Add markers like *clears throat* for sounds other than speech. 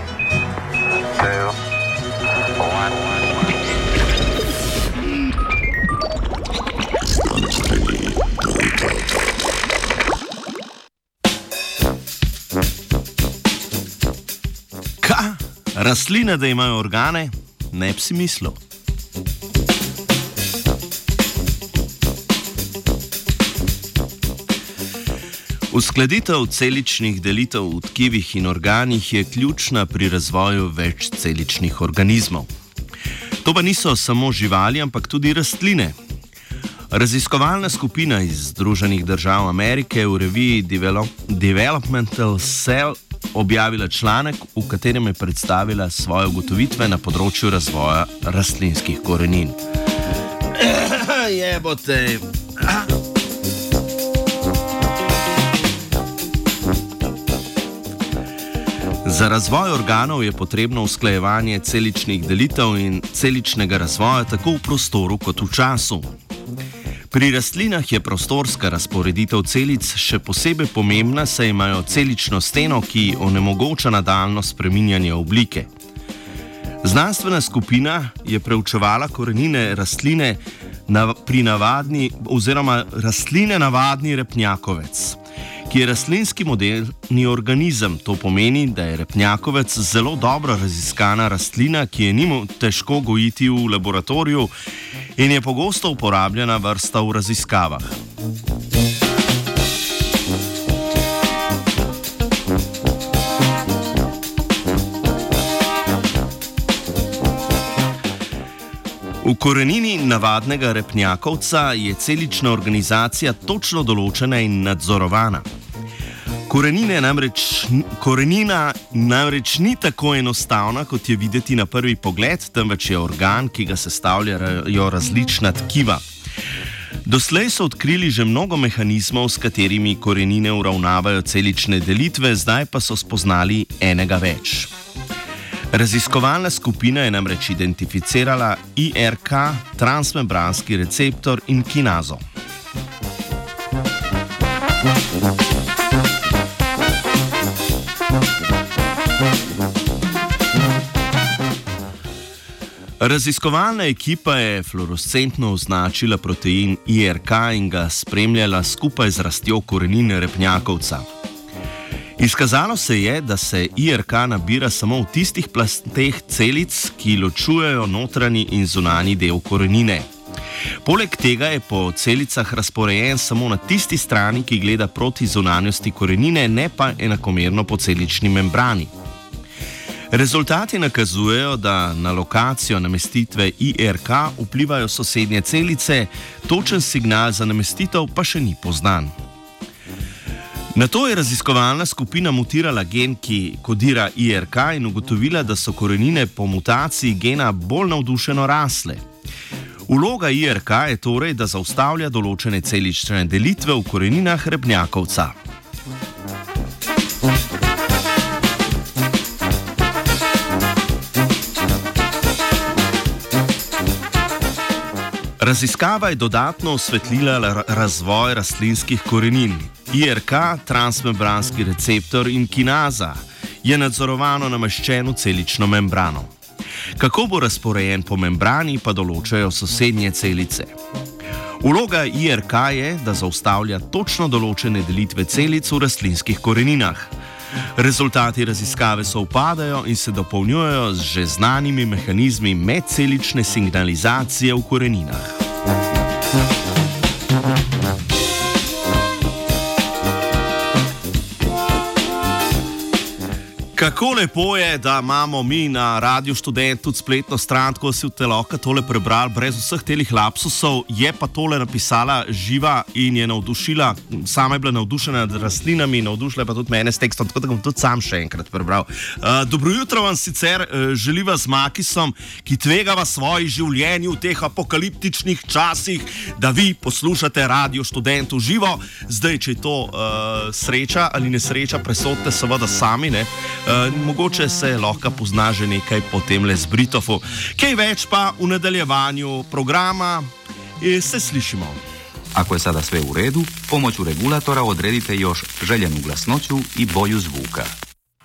two, one. Ka? Rastline, da imajo organe? Ne bi si mislil. Uskladitev celičnih delitev v tkivih in organih je ključna pri razvoju večceličnih organizmov. To pa niso samo živali, ampak tudi rastline. Raziskovalna skupina iz Združenih držav Amerike je v reviji Develop Developmental Cell objavila članek, v katerem je predstavila svoje ugotovitve na področju razvoja rastlinskih korenin. *clears throat* Jebote! Za razvoj organov je potrebno usklajevanje celičnih delitev in celičnega razvoja tako v prostoru kot v času. Pri rastlinah je prostorska razporeditev celic še posebej pomembna, saj imajo celično steno, ki onemogoča nadaljno spreminjanje oblike. Znanstvena skupina je preučevala korenine rastline na, pri navadni oziroma rastline navadni repnjakovec ki je rastlinski modelni organizem. To pomeni, da je repnjakovec zelo dobro raziskana rastlina, ki je nimo težko gojiti v laboratoriju in je pogosto uporabljena vrsta v raziskavah. V korenini navadnega repnjakovca je celična organizacija točno določena in nadzorovana. Korenine namreč, korenina namreč ni tako enostavna, kot je videti na prvi pogled, temveč je organ, ki ga sestavljajo različna tkiva. Doslej so odkrili že mnogo mehanizmov, s katerimi korenine uravnavajo celične delitve, zdaj pa so spoznali enega več. Raziskovalna skupina je namreč identificirala IRK, transmembranski receptor in kinazo. Raziskovalna ekipa je fluorescentno označila protein IRK in ga spremljala skupaj z rastjo korenine repnjakovca. Izkazalo se je, da se IRK nabira samo v tistih plasteh celic, ki ločujejo notranji in zunani del korenine. Poleg tega je po celicah razporejen samo na tisti strani, ki gleda proti zunanjosti korenine, ne pa enakomerno po celični membrani. Rezultati nakazujejo, da na lokacijo namestitve IRK vplivajo sosednje celice, točen signal za namestitev pa še ni poznan. Na to je raziskovalna skupina mutirala gen, ki kodira IRK in ugotovila, da so korenine po mutaciji gena bolj navdušeno rasle. Uloga IRK je torej, da zaustavlja določene celične delitve v koreninah rebnjakovca. Raziskava je dodatno osvetlila razvoj rastlinskih korenin. IRK, transmembranski receptor in kinaza je nadzorovano nameščeno celično membrano. Kako bo razporejen po membrani, pa določajo sosednje celice. Uloga IRK je, da zaustavlja točno določene delitve celic v rastlinskih koreninah. Rezultati raziskave so upadajo in se dopolnjujejo z že znanimi mehanizmi medcelične signalizacije v koreninah. Kako lepo je, da imamo mi na Radio Student tudi spletno stran, ko si v teloka tole prebral, brez vseh telih lapsusov, je pa tole napisala živa in je navdušila. Sama je bila navdušena nad rastlinami, navdušila pa tudi mene s tekstom, tako da bom tudi sam še enkrat prebral. Uh, dobro jutro vam sicer uh, želiva z Makisom, ki tvegava svoje življenje v teh apokaliptičnih časih, da vi poslušate Radio Student v živo. Zdaj, če je to uh, sreča ali nesreča, presodite seveda sami. Ne? Uh, mogoče se lahko pozna že nekaj po tem le z Britofu. Kaj več pa v nadaljevanju programa, e, se slišimo. Ako je sada sve u redu, pomoću regulatora odredite još željenu glasnoću i boju zvuka.